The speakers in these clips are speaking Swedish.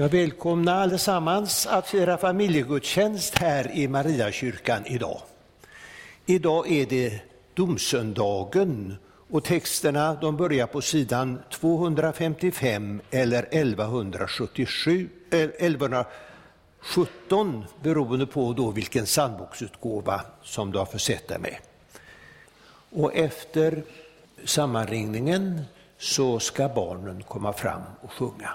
Jag välkomnar allesammans att fira familjegudstjänst här i Mariakyrkan idag. Idag är det domsöndagen och texterna de börjar på sidan 255 eller 1177, 1117 beroende på då vilken sandboksutgåva som du har försett dig med. Och efter sammanringningen så ska barnen komma fram och sjunga.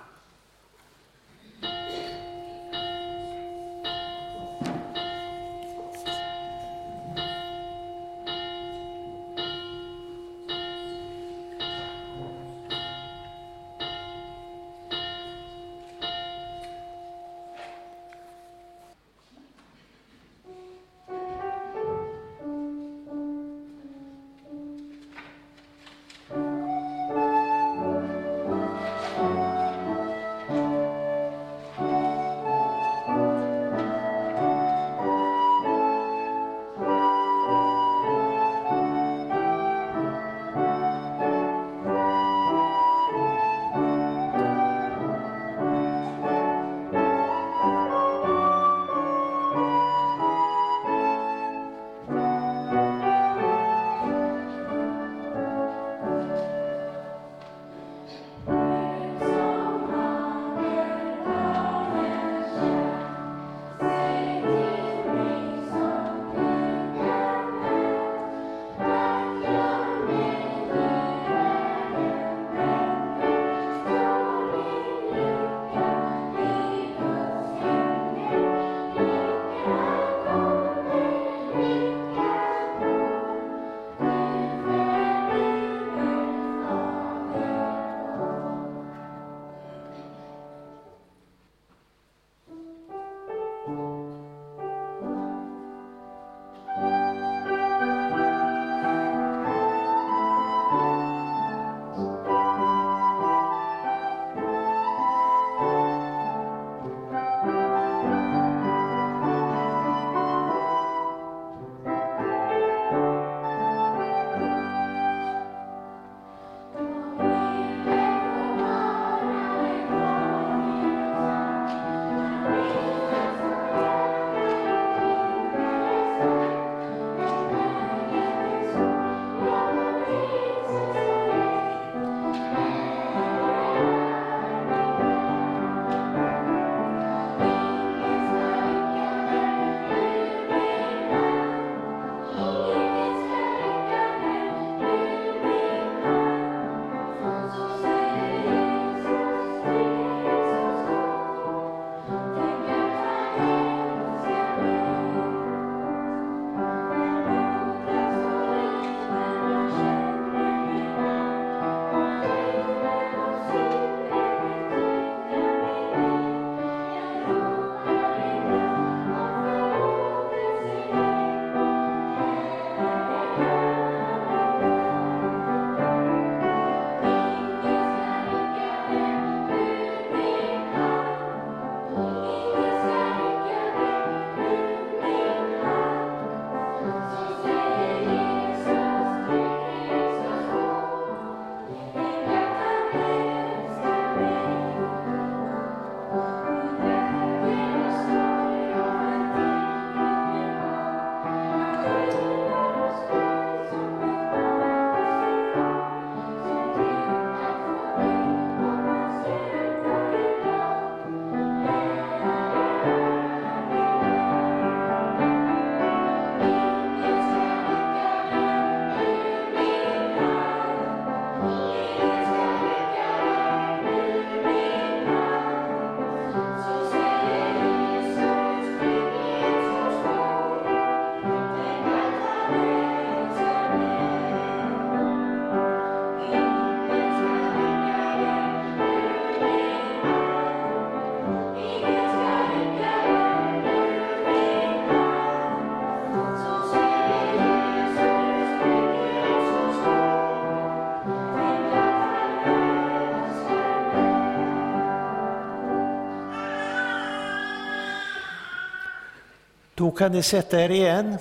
kan ni sätta er igen.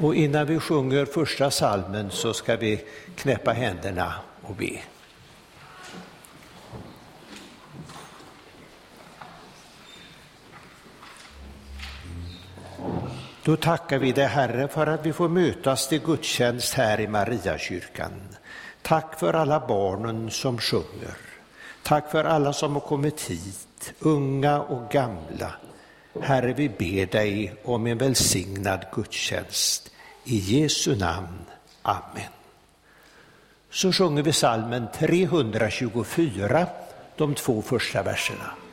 Och innan vi sjunger första salmen så ska vi knäppa händerna och be. Då tackar vi dig Herre för att vi får mötas till gudstjänst här i Mariakyrkan. Tack för alla barnen som sjunger. Tack för alla som har kommit hit, unga och gamla. Herre, vi ber dig om en välsignad gudstjänst. I Jesu namn. Amen. Så sjunger vi salmen 324, de två första verserna.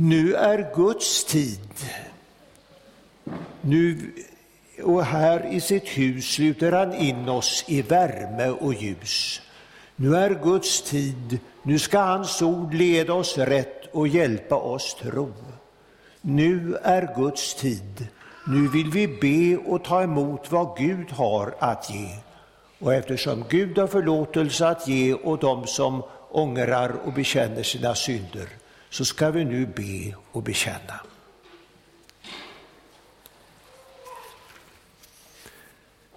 Nu är Guds tid. Nu och här i sitt hus sluter han in oss i värme och ljus. Nu är Guds tid, nu ska hans ord leda oss rätt och hjälpa oss tro. Nu är Guds tid, nu vill vi be och ta emot vad Gud har att ge. Och eftersom Gud har förlåtelse att ge åt dem som ångrar och bekänner sina synder, så ska vi nu be och bekänna.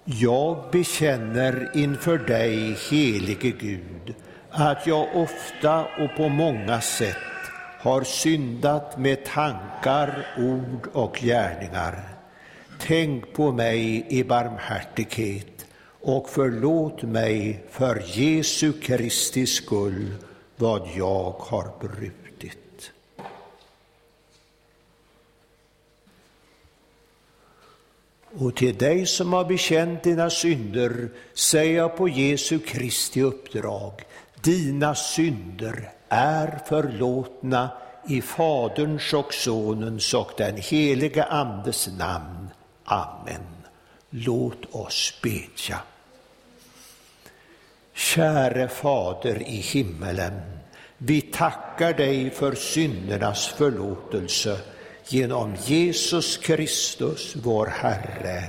Jag bekänner inför dig, helige Gud, att jag ofta och på många sätt har syndat med tankar, ord och gärningar. Tänk på mig i barmhärtighet och förlåt mig för Jesu Kristi skull vad jag har brutit. Och till dig som har bekänt dina synder säger jag på Jesu Kristi uppdrag, dina synder är förlåtna i Faderns och Sonens och den helige Andes namn. Amen. Låt oss bedja. Käre Fader i himmelen, Vi tackar dig för syndernas förlåtelse genom Jesus Kristus, vår Herre.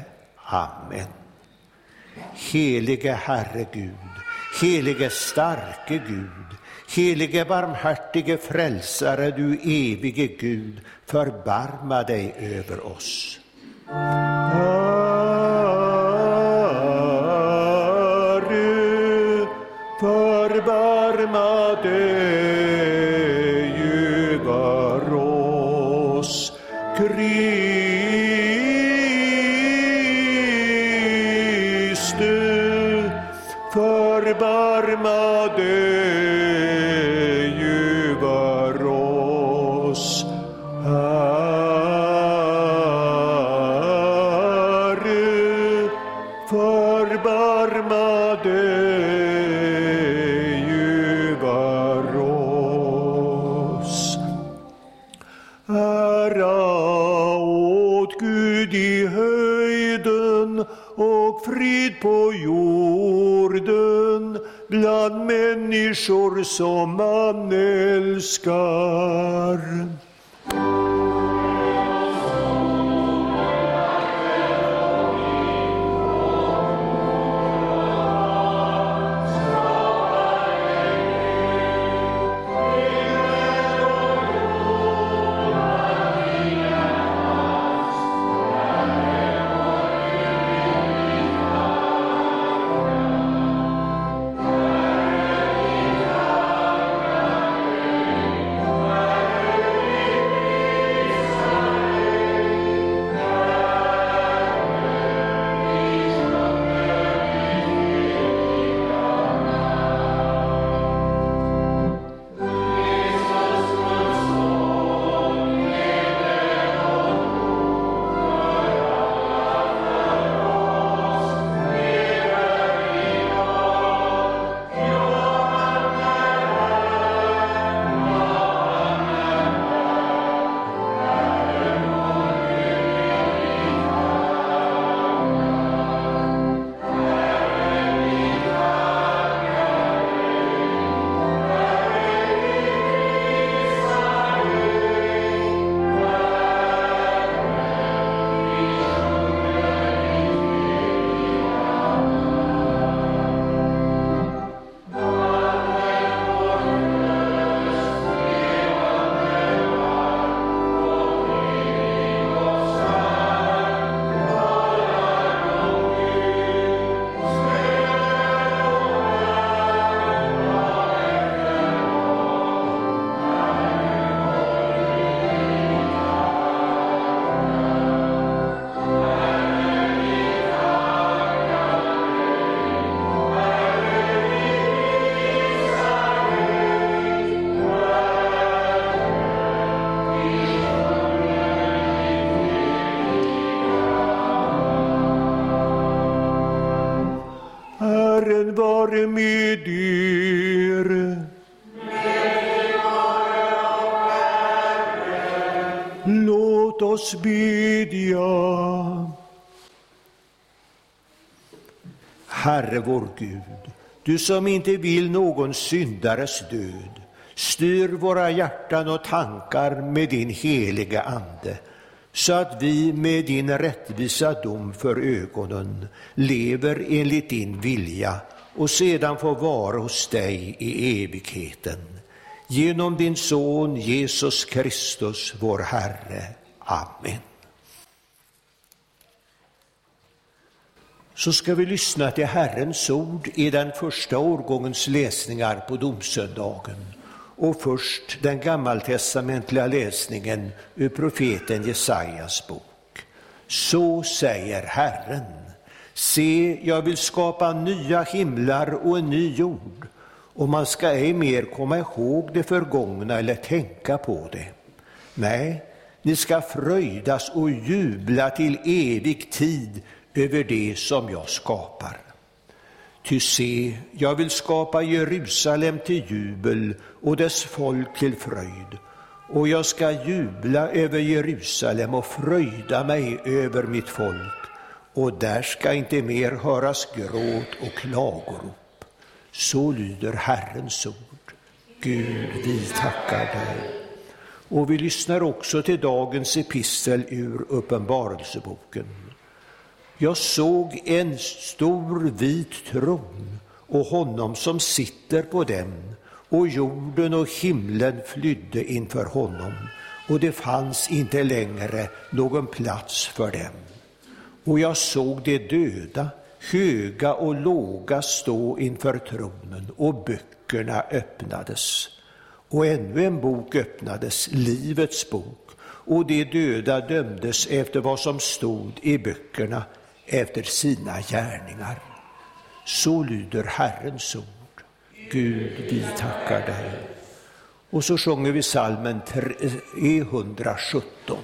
Amen. Helige Herre Gud, helige starke Gud, helige barmhärtige frälsare, du evige Gud, förbarma dig över oss. Herre, förbarma dig på jorden bland människor som man älskar. Herre vår Gud, du som inte vill någon syndares död, styr våra hjärtan och tankar med din heliga Ande, så att vi med din rättvisa dom för ögonen lever enligt din vilja och sedan får vara hos dig i evigheten. Genom din Son Jesus Kristus, vår Herre. Amen. Så ska vi lyssna till Herrens ord i den första årgångens läsningar på domsöndagen. Och först den gammaltestamentliga läsningen ur profeten Jesajas bok. Så säger Herren. Se, jag vill skapa nya himlar och en ny jord, och man ska ej mer komma ihåg det förgångna eller tänka på det. Nej, ni ska fröjdas och jubla till evig tid över det som jag skapar. Ty se, jag vill skapa Jerusalem till jubel och dess folk till fröjd. Och jag ska jubla över Jerusalem och fröjda mig över mitt folk. Och där ska inte mer höras gråt och klagorop. Så lyder Herrens ord. Gud, vi tackar dig. Och vi lyssnar också till dagens epistel ur Uppenbarelseboken. Jag såg en stor vit tron och honom som sitter på den och jorden och himlen flydde inför honom och det fanns inte längre någon plats för dem. Och jag såg de döda, höga och låga, stå inför tronen och böckerna öppnades. Och ännu en bok öppnades, Livets bok, och de döda dömdes efter vad som stod i böckerna, efter sina gärningar. Så lyder Herrens ord. Gud, vi tackar dig. Och så sjunger vi salmen 317. Eh,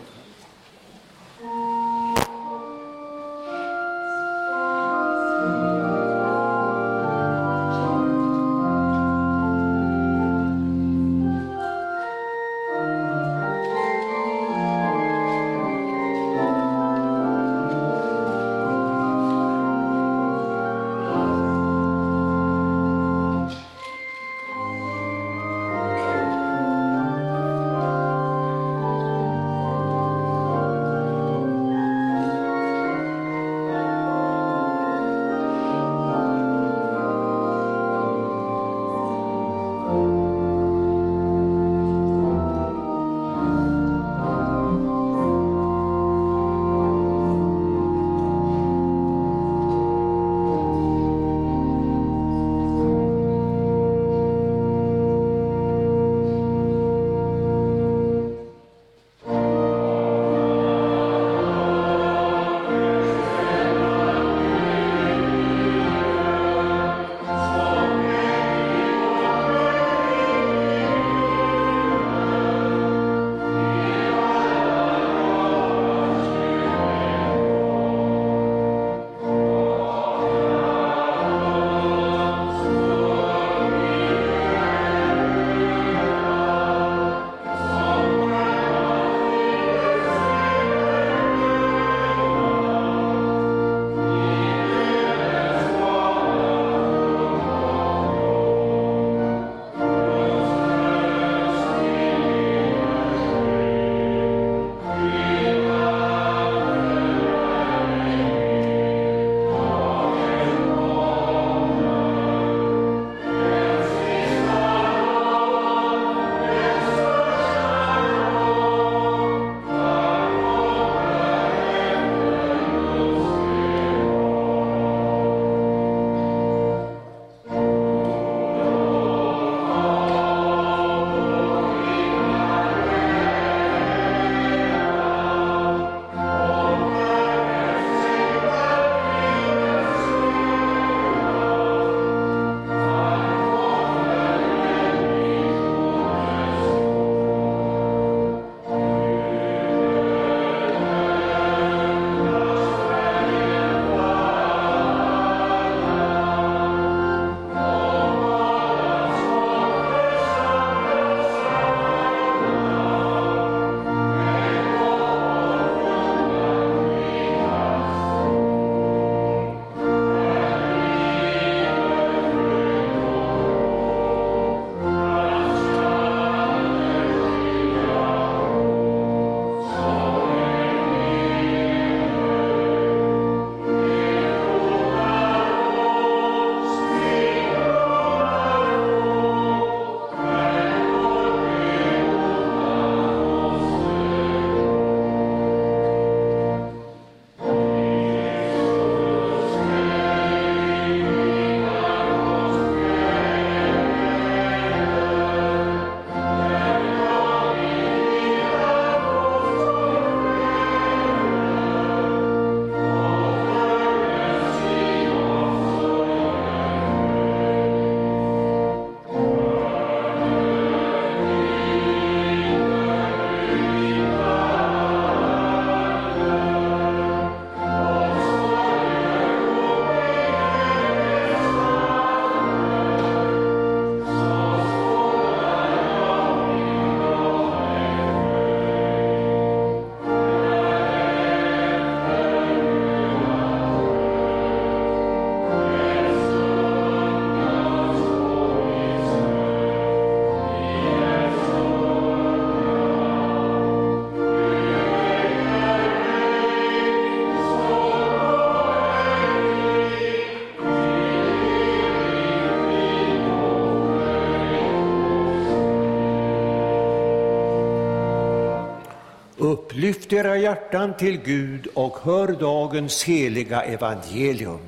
Upplyft era hjärtan till Gud och hör dagens heliga evangelium.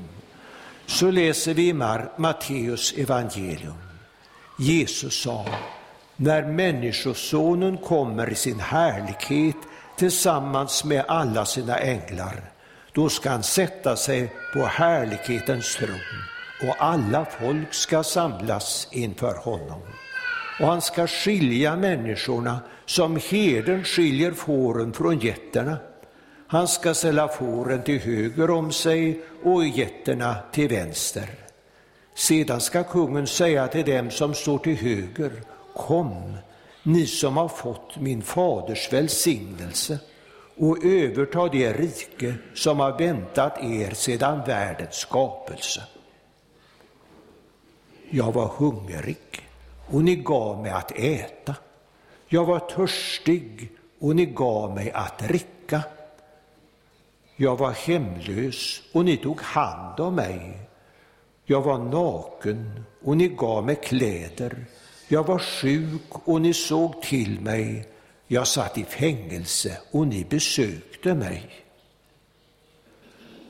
Så läser vi i Matteus evangelium. Jesus sa, när Människosonen kommer i sin härlighet tillsammans med alla sina änglar, då ska han sätta sig på härlighetens tron och alla folk ska samlas inför honom. Och han ska skilja människorna som herden skiljer fåren från getterna. Han ska ställa fåren till höger om sig och getterna till vänster. Sedan ska kungen säga till dem som står till höger, kom, ni som har fått min faders välsignelse och överta det rike som har väntat er sedan världens skapelse. Jag var hungrig och ni gav mig att äta. Jag var törstig och ni gav mig att dricka. Jag var hemlös och ni tog hand om mig. Jag var naken och ni gav mig kläder. Jag var sjuk och ni såg till mig. Jag satt i fängelse och ni besökte mig.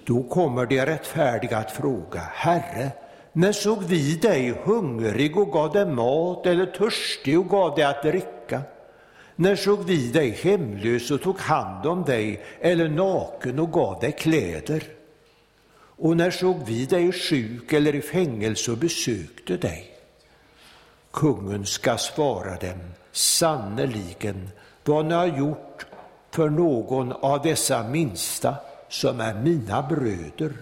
Då kommer de rättfärdiga att fråga, Herre, när såg vi dig hungrig och gav dig mat eller törstig och gav dig att dricka? När såg vi dig hemlös och tog hand om dig eller naken och gav dig kläder? Och när såg vi dig sjuk eller i fängelse och besökte dig? Kungen ska svara dem, sannerligen, vad ni har gjort för någon av dessa minsta som är mina bröder,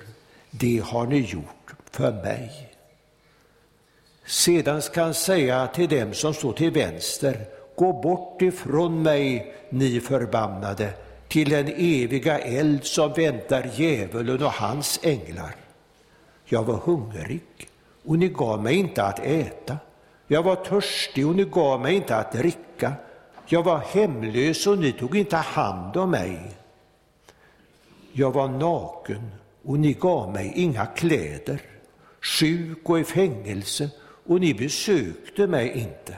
det har ni gjort för mig. Sedan ska han säga till dem som står till vänster, gå bort ifrån mig, ni förbannade, till den eviga eld som väntar djävulen och hans änglar. Jag var hungrig och ni gav mig inte att äta. Jag var törstig och ni gav mig inte att dricka. Jag var hemlös och ni tog inte hand om mig. Jag var naken och ni gav mig inga kläder, sjuk och i fängelse och ni besökte mig inte.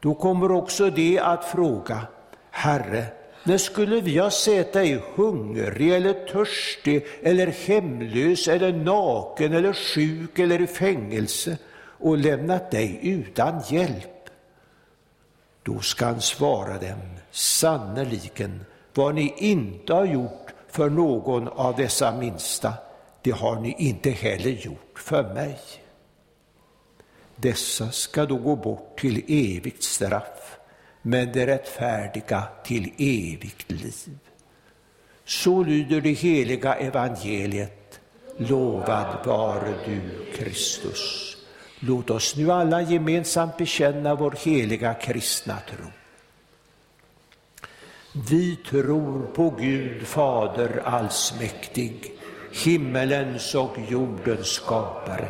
Då kommer också de att fråga, Herre, när skulle vi ha sett dig hungrig eller törstig eller hemlös eller naken eller sjuk eller i fängelse och lämnat dig utan hjälp? Då ska han svara dem, sannerligen, vad ni inte har gjort för någon av dessa minsta, det har ni inte heller gjort för mig. Dessa ska då gå bort till evigt straff, men de rättfärdiga till evigt liv. Så lyder det heliga evangeliet. Lovad vare du, Kristus. Låt oss nu alla gemensamt bekänna vår heliga kristna tro. Vi tror på Gud Fader allsmäktig, himmelens och jordens skapare.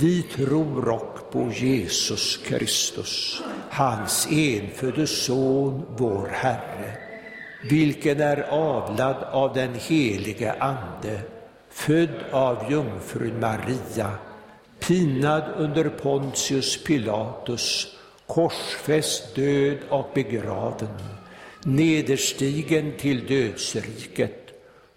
Vi tror och på Jesus Kristus, hans enfödde Son, vår Herre, vilken är avlad av den helige Ande, född av jungfrun Maria, pinad under Pontius Pilatus, korsfäst, död och begraven, nederstigen till dödsriket,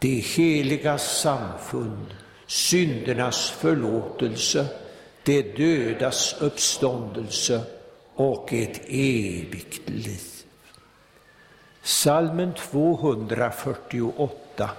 det heliga samfund, syndernas förlåtelse, det dödas uppståndelse och ett evigt liv. Salmen 248.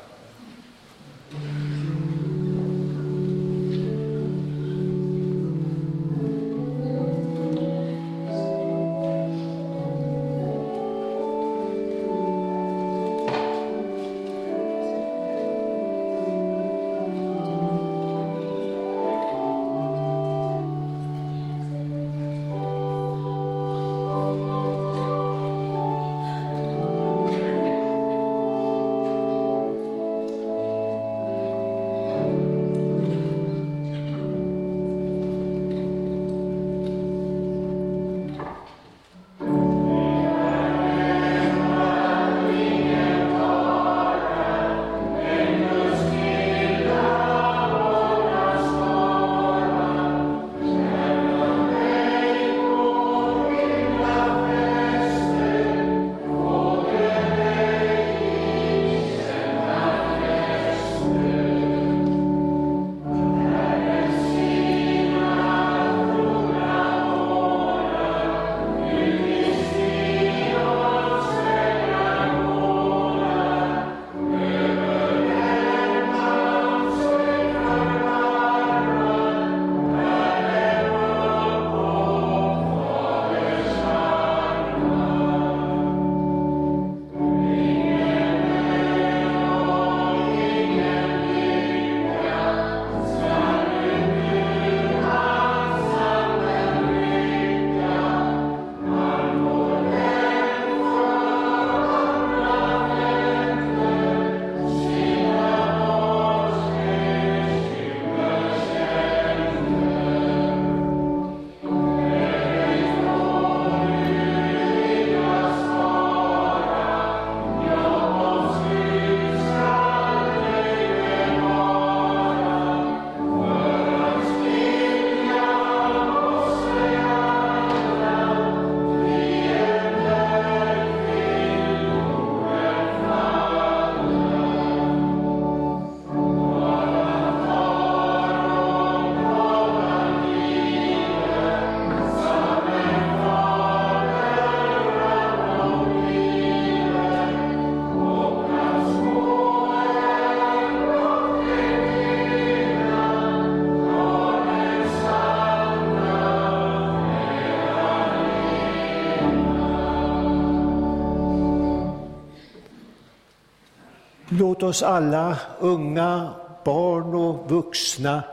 Låt oss alla, unga, barn och vuxna,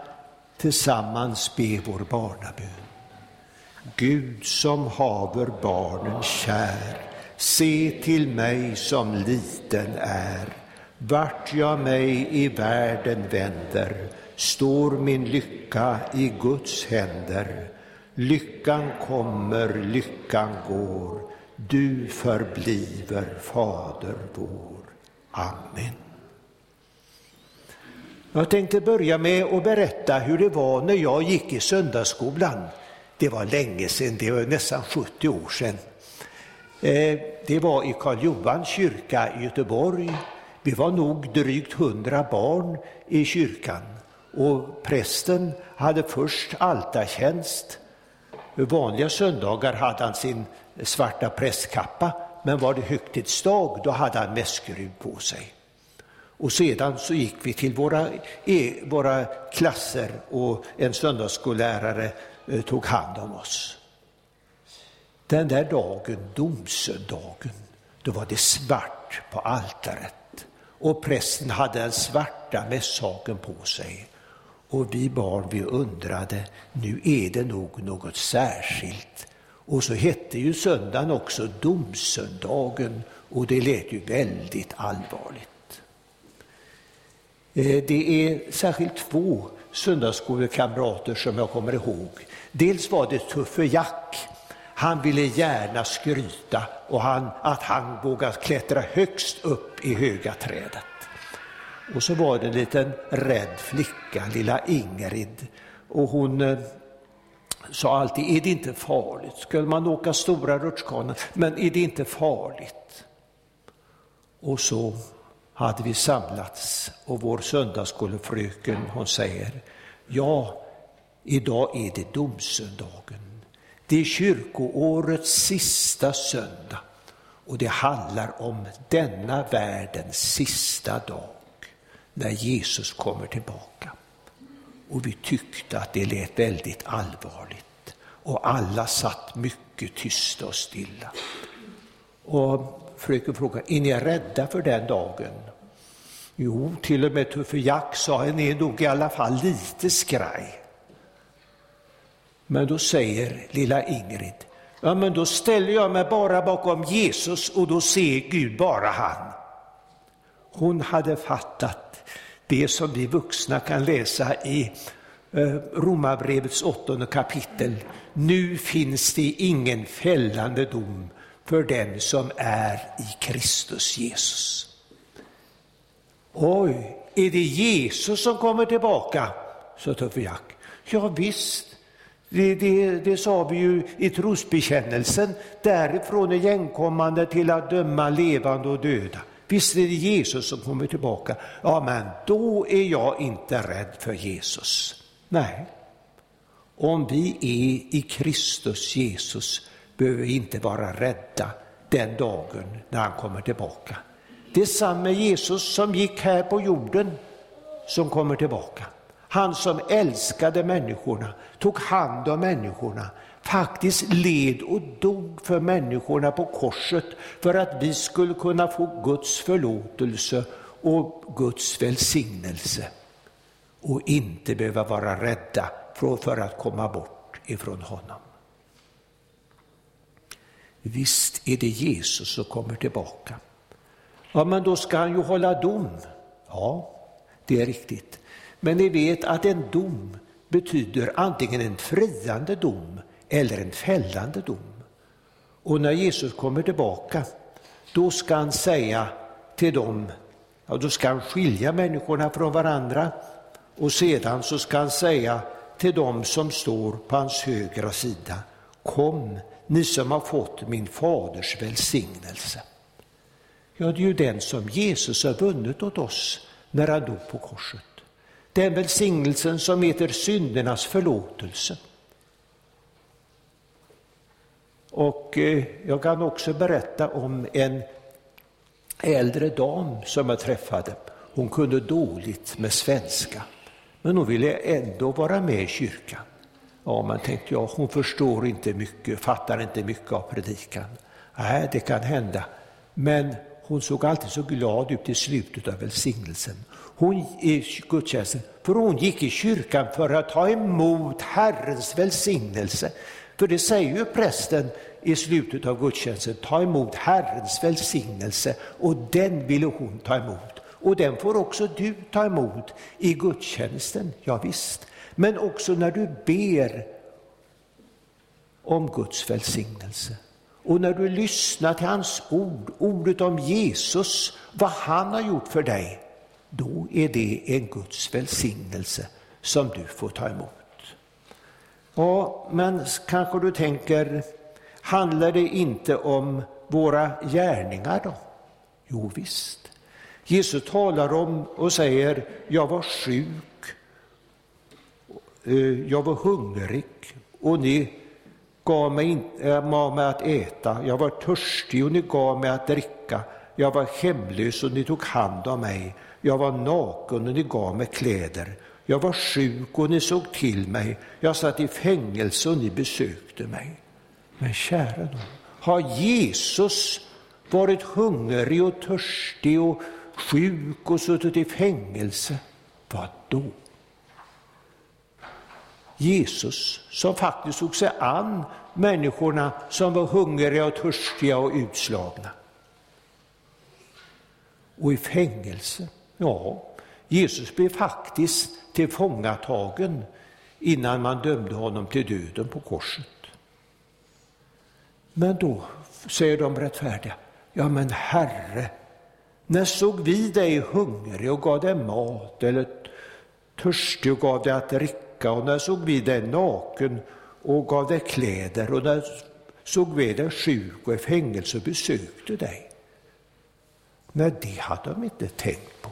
tillsammans be vår barnabön. Gud som haver barnen kär, se till mig som liten är. Vart jag mig i världen vänder står min lycka i Guds händer. Lyckan kommer, lyckan går, du förbliver Fader vår. Amen. Jag tänkte börja med att berätta hur det var när jag gick i söndagsskolan. Det var länge sedan, det var nästan 70 år sedan. Eh, det var i Karl Johans kyrka i Göteborg. Vi var nog drygt hundra barn i kyrkan och prästen hade först altartjänst. Vanliga söndagar hade han sin svarta prästkappa, men var det högtidsdag då hade han mässgrud på sig. Och sedan så gick vi till våra, e, våra klasser och en söndagsskollärare eh, tog hand om oss. Den där dagen, domsöndagen, då var det svart på altaret och prästen hade den svarta mässhaken på sig. Och vi barn vi undrade, nu är det nog något särskilt. Och så hette ju söndagen också domsöndagen och det lät ju väldigt allvarligt. Eh, det är särskilt två söndagsskolekamrater som jag kommer ihåg. Dels var det Tuffe Jack. Han ville gärna skryta och han, att han vågade klättra högst upp i höga trädet. Och så var det en liten rädd flicka, lilla Ingrid. Och hon eh, sa alltid, är det inte farligt? Skulle man åka stora rutschkanor, men är det inte farligt? Och så hade vi samlats och vår söndagsskolefröken hon säger, ja, idag är det domsöndagen. Det är kyrkoårets sista söndag och det handlar om denna världens sista dag när Jesus kommer tillbaka. Och vi tyckte att det lät väldigt allvarligt och alla satt mycket tysta och stilla. Och fröken frågade, är ni rädda för den dagen? Jo, till och med Tuffe Jack sa, ni är nog i alla fall lite skraj. Men då säger lilla Ingrid, ja men då ställer jag mig bara bakom Jesus och då ser Gud bara han. Hon hade fattat det som vi vuxna kan läsa i eh, Romarbrevets åttonde kapitel. Nu finns det ingen fällande dom för den som är i Kristus Jesus. Oj, är det Jesus som kommer tillbaka? sa Tuffe Jack. Ja, visst, det, det, det sa vi ju i trosbekännelsen. Därifrån igenkommande till att döma levande och döda. Visst är det Jesus som kommer tillbaka. Ja, men då är jag inte rädd för Jesus. Nej. Om vi är i Kristus Jesus behöver vi inte vara rädda den dagen när han kommer tillbaka. Det är samma Jesus som gick här på jorden som kommer tillbaka. Han som älskade människorna, tog hand om människorna, faktiskt led och dog för människorna på korset för att vi skulle kunna få Guds förlåtelse och Guds välsignelse och inte behöva vara rädda för att komma bort ifrån honom. Visst är det Jesus som kommer tillbaka. Ja, men då ska han ju hålla dom. Ja, det är riktigt. Men ni vet att en dom betyder antingen en friande dom eller en fällande dom. Och när Jesus kommer tillbaka, då ska han säga till dem, ja, då ska han skilja människorna från varandra och sedan så ska han säga till dem som står på hans högra sida, kom ni som har fått min faders välsignelse. Ja, det är ju den som Jesus har vunnit åt oss när han dog på korset. Den välsignelsen som heter syndernas förlåtelse. Och eh, jag kan också berätta om en äldre dam som jag träffade. Hon kunde dåligt med svenska, men hon ville ändå vara med i kyrkan. Ja, man tänkte, ja, hon förstår inte mycket, fattar inte mycket av predikan. Nej, det kan hända. Men hon såg alltid så glad ut i slutet av välsignelsen. Hon i gudstjänsten, för hon gick i kyrkan för att ta emot Herrens välsignelse. För det säger ju prästen i slutet av gudstjänsten, ta emot Herrens välsignelse och den ville hon ta emot. Och den får också du ta emot i gudstjänsten, ja visst. Men också när du ber om Guds välsignelse. Och när du lyssnar till hans ord, ordet om Jesus, vad han har gjort för dig, då är det en Guds välsignelse som du får ta emot. Ja, men kanske du tänker, handlar det inte om våra gärningar då? Jo visst. Jesus talar om och säger, jag var sjuk, eh, jag var hungrig och ni gav mig, gav eh, mig att äta, jag var törstig och ni gav mig att dricka, jag var hemlös och ni tog hand om mig, jag var naken och ni gav mig kläder, jag var sjuk och ni såg till mig, jag satt i fängelse och ni besökte mig. Men kära nån, har Jesus varit hungrig och törstig och sjuk och suttit i fängelse? Vad då? Jesus som faktiskt tog sig an människorna som var hungriga och törstiga och utslagna. Och i fängelse, ja, Jesus blev faktiskt tillfångatagen innan man dömde honom till döden på korset. Men då säger de rättfärdiga, ja men Herre, när såg vi dig hungrig och gav dig mat eller törstig och gav dig att dricka och när såg vi dig naken och gav dig kläder och när såg vi dig sjuk och i fängelse och besökte dig? Nej, det hade de inte tänkt på.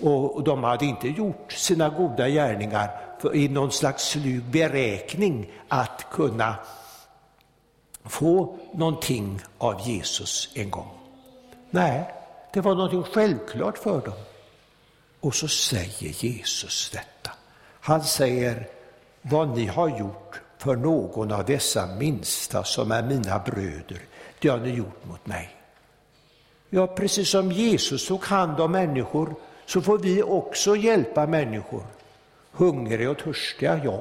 Och de hade inte gjort sina goda gärningar i någon slags slug beräkning att kunna få någonting av Jesus en gång. Nej, det var någonting självklart för dem. Och så säger Jesus detta. Han säger, vad ni har gjort för någon av dessa minsta som är mina bröder, det har ni gjort mot mig. Ja, precis som Jesus tog hand om människor så får vi också hjälpa människor. Hungriga och törstiga, ja,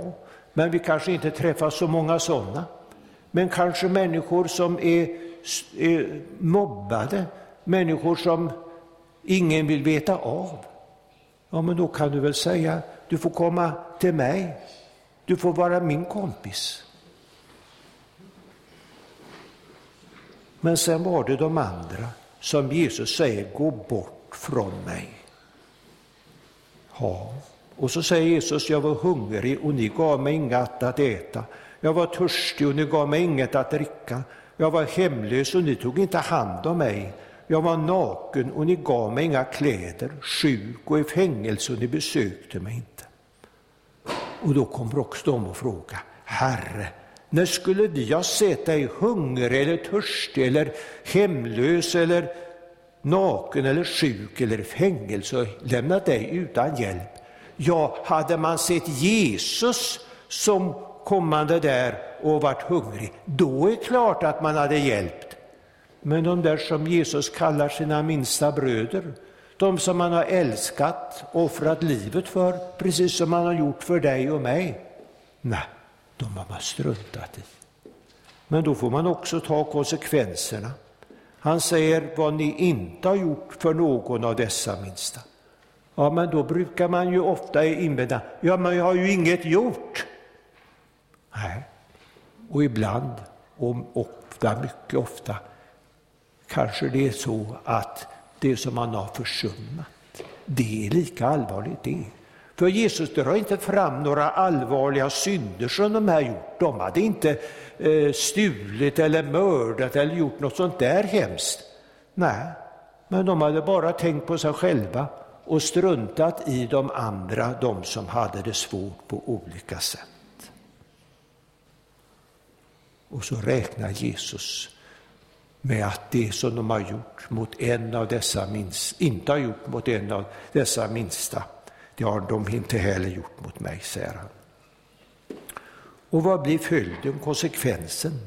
men vi kanske inte träffar så många sådana. Men kanske människor som är, är mobbade, människor som ingen vill veta av. Ja, men då kan du väl säga, du får komma till mig, du får vara min kompis. Men sen var det de andra som Jesus säger, gå bort från mig. Ha. och så säger Jesus, jag var hungrig och ni gav mig inget att äta. Jag var törstig och ni gav mig inget att dricka. Jag var hemlös och ni tog inte hand om mig. Jag var naken och ni gav mig inga kläder, sjuk och i fängelse och ni besökte mig inte. Och då kommer också de och frågar, Herre, när skulle vi ha sett dig hungrig eller törstig eller hemlös eller naken eller sjuk eller i fängelse och lämnat dig utan hjälp? Ja, hade man sett Jesus som kommande där och varit hungrig, då är det klart att man hade hjälpt. Men de där som Jesus kallar sina minsta bröder, de som han har älskat, offrat livet för, precis som han har gjort för dig och mig, nej, de har man struntat i. Men då får man också ta konsekvenserna. Han säger vad ni inte har gjort för någon av dessa minsta. Ja, men då brukar man ju ofta invända, ja, men jag har ju inget gjort. Nej, och ibland, och ofta, mycket ofta, kanske det är så att det som man har försummat, det är lika allvarligt det. För Jesus drar inte fram några allvarliga synder som de här gjort. De hade inte eh, stulit eller mördat eller gjort något sånt där hemskt. Nej, men de hade bara tänkt på sig själva och struntat i de andra, de som hade det svårt på olika sätt. Och så räknar Jesus med att det som de har gjort mot en av dessa minst, inte har gjort mot en av dessa minsta, det har de inte heller gjort mot mig, säger han. Och vad blir följden, konsekvensen?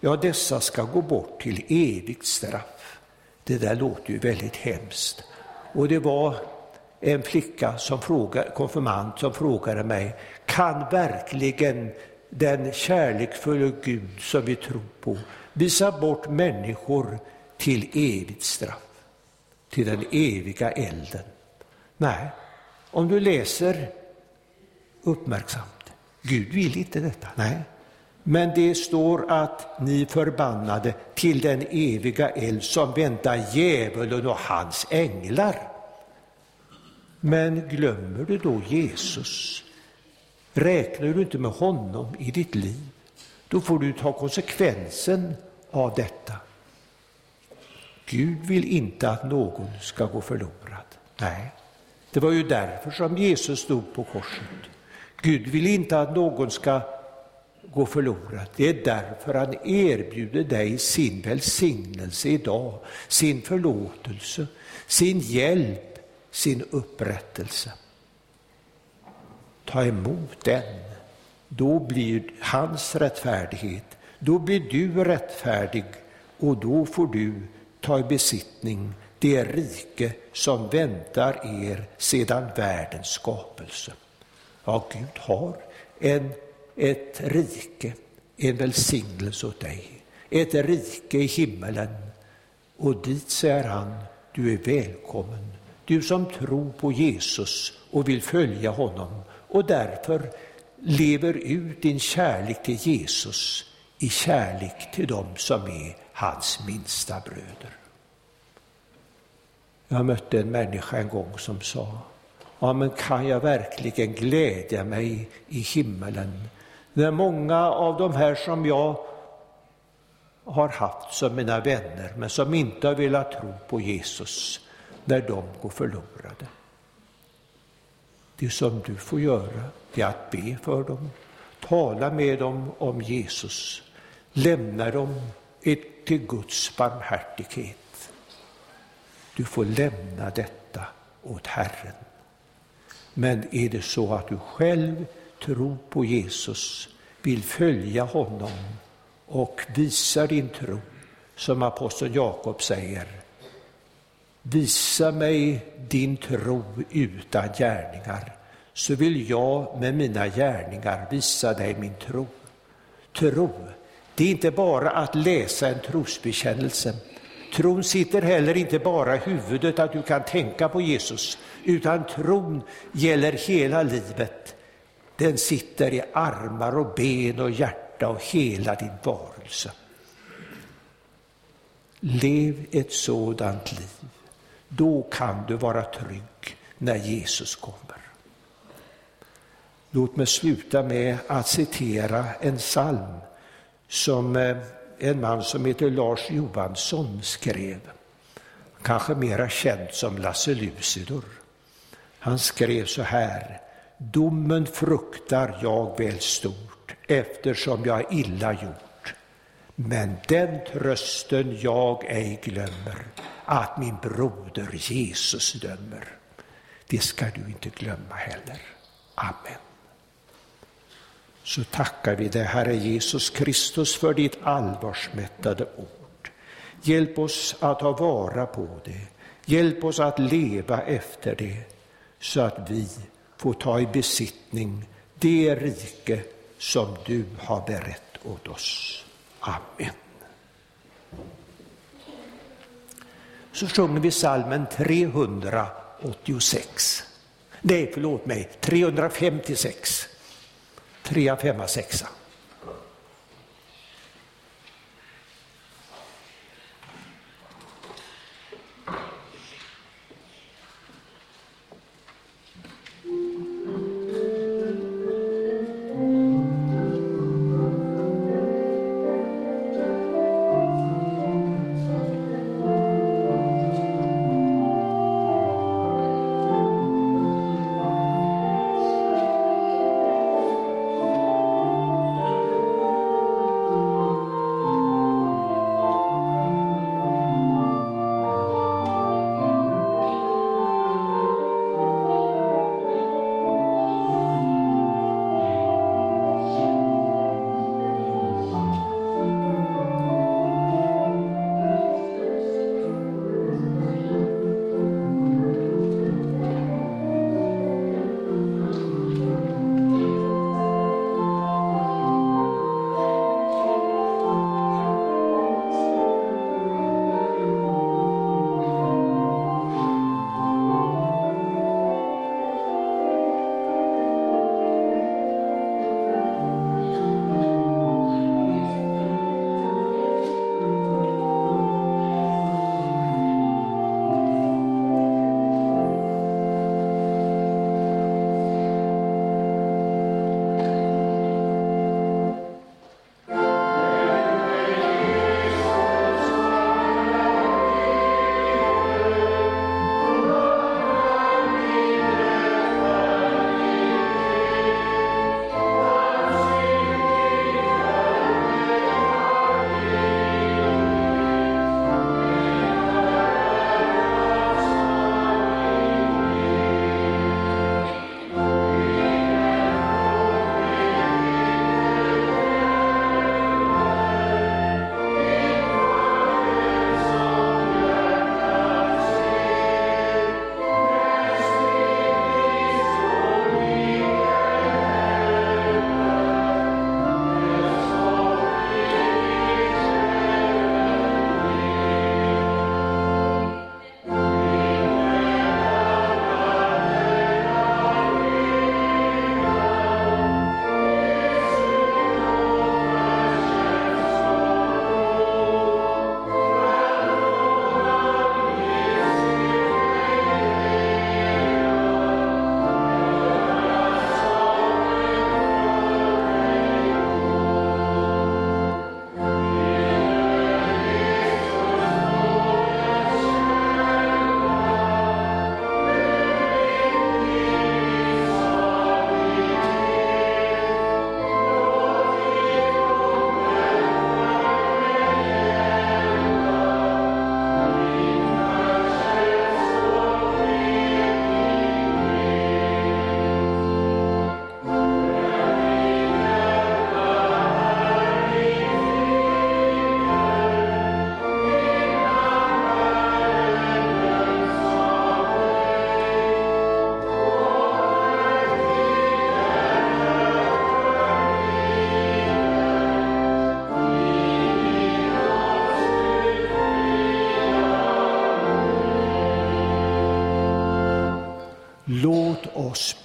Ja, dessa ska gå bort till evigt straff. Det där låter ju väldigt hemskt. Och det var en flicka som frågade, konfirmand som frågade mig, kan verkligen den kärleksfulla Gud som vi tror på visa bort människor till evigt straff, till den eviga elden? Nej, om du läser uppmärksamt, Gud vill inte detta. Nej, men det står att ni förbannade till den eviga eld som väntar djävulen och hans änglar. Men glömmer du då Jesus? Räknar du inte med honom i ditt liv? Då får du ta konsekvensen av detta. Gud vill inte att någon ska gå förlorad. Nej, det var ju därför som Jesus stod på korset. Gud vill inte att någon ska gå förlorad. Det är därför han erbjuder dig sin välsignelse idag, sin förlåtelse, sin hjälp, sin upprättelse. Ta emot den. Då blir hans rättfärdighet, då blir du rättfärdig och då får du ta i besittning det rike som väntar er sedan världens skapelse. Ja, Gud har en ett rike, en välsignelse åt dig. Ett rike i himmelen. Och dit säger han, du är välkommen. Du som tror på Jesus och vill följa honom och därför lever ut din kärlek till Jesus i kärlek till dem som är hans minsta bröder. Jag mötte en människa en gång som sa, ja men kan jag verkligen glädja mig i himmelen när många av de här som jag har haft som mina vänner, men som inte har velat tro på Jesus, när de går förlorade. Det som du får göra är att be för dem, tala med dem om Jesus, lämna dem till Guds barmhärtighet. Du får lämna detta åt Herren. Men är det så att du själv tror på Jesus, vill följa honom och visa din tro, som aposteln Jakob säger. Visa mig din tro utan gärningar, så vill jag med mina gärningar visa dig min tro. Tro, det är inte bara att läsa en trosbekännelse. Tron sitter heller inte bara i huvudet, att du kan tänka på Jesus, utan tron gäller hela livet. Den sitter i armar och ben och hjärta och hela din varelse. Lev ett sådant liv. Då kan du vara trygg när Jesus kommer. Låt mig sluta med att citera en psalm som eh, en man som heter Lars Johansson skrev. Kanske mera känd som Lasse Lucidor. Han skrev så här. Domen fruktar jag väl stort eftersom jag illa gjort. Men den trösten jag ej glömmer att min broder Jesus dömer. Det ska du inte glömma heller. Amen. Så tackar vi dig, Herre Jesus Kristus, för ditt allvarsmättade ord. Hjälp oss att ta vara på det. Hjälp oss att leva efter det, så att vi får ta i besittning det rike som du har berett åt oss. Amen. Så sjunger vi salmen 386. Nej, förlåt mig, 356. 3, 5, 6.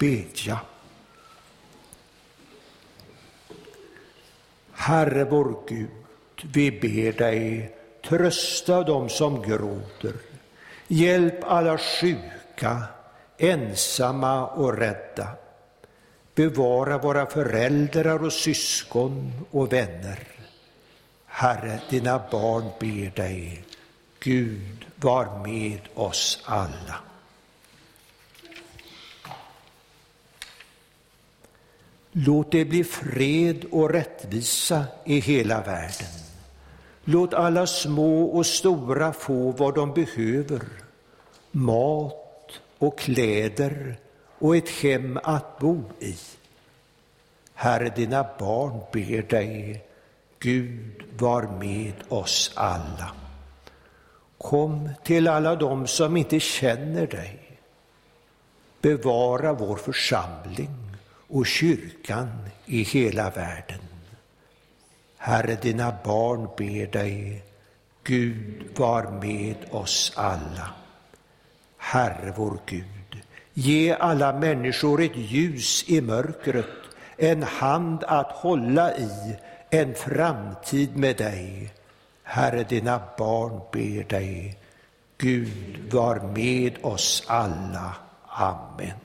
Bedja. Herre vår Gud, vi ber dig trösta dem som gråter. Hjälp alla sjuka, ensamma och rädda. Bevara våra föräldrar och syskon och vänner. Herre, dina barn ber dig, Gud var med oss alla. Låt det bli fred och rättvisa i hela världen. Låt alla små och stora få vad de behöver, mat och kläder och ett hem att bo i. Herre, dina barn ber dig, Gud var med oss alla. Kom till alla dem som inte känner dig. Bevara vår församling och kyrkan i hela världen. Herre, dina barn ber dig, Gud var med oss alla. Herre vår Gud, ge alla människor ett ljus i mörkret, en hand att hålla i, en framtid med dig. Herre, dina barn ber dig, Gud var med oss alla. Amen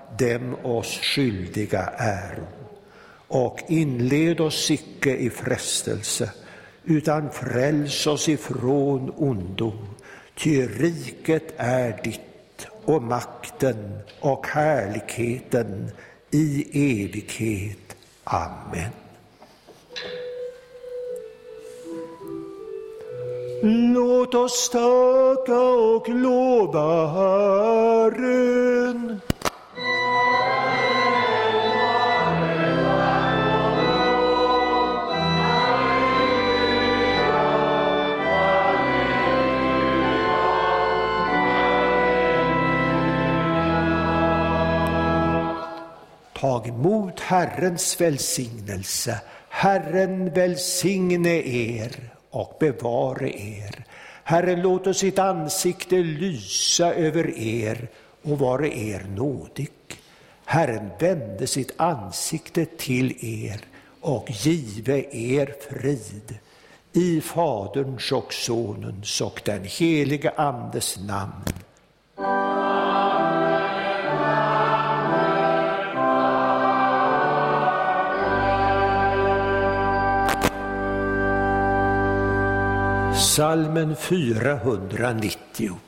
dem oss skyldiga äro. Och inled oss icke i frestelse, utan fräls oss ifrån ondo. Ty riket är ditt och makten och härligheten i evighet. Amen. Låt oss tacka och lova Herren. Tag emot Herrens välsignelse. Herren välsigne er och bevare er. Herren låter sitt ansikte lysa över er och vare er nådig. Herren vände sitt ansikte till er och give er frid. I Faderns och Sonens och den helige Andes namn. Salmen 490.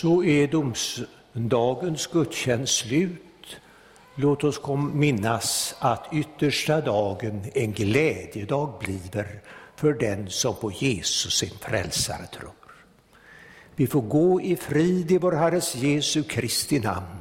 Så är domsdagens gudstjänst slut. Låt oss kom minnas att yttersta dagen en glädjedag bliver för den som på Jesus sin frälsare tror. Vi får gå i frid i vår Herres Jesu Kristi namn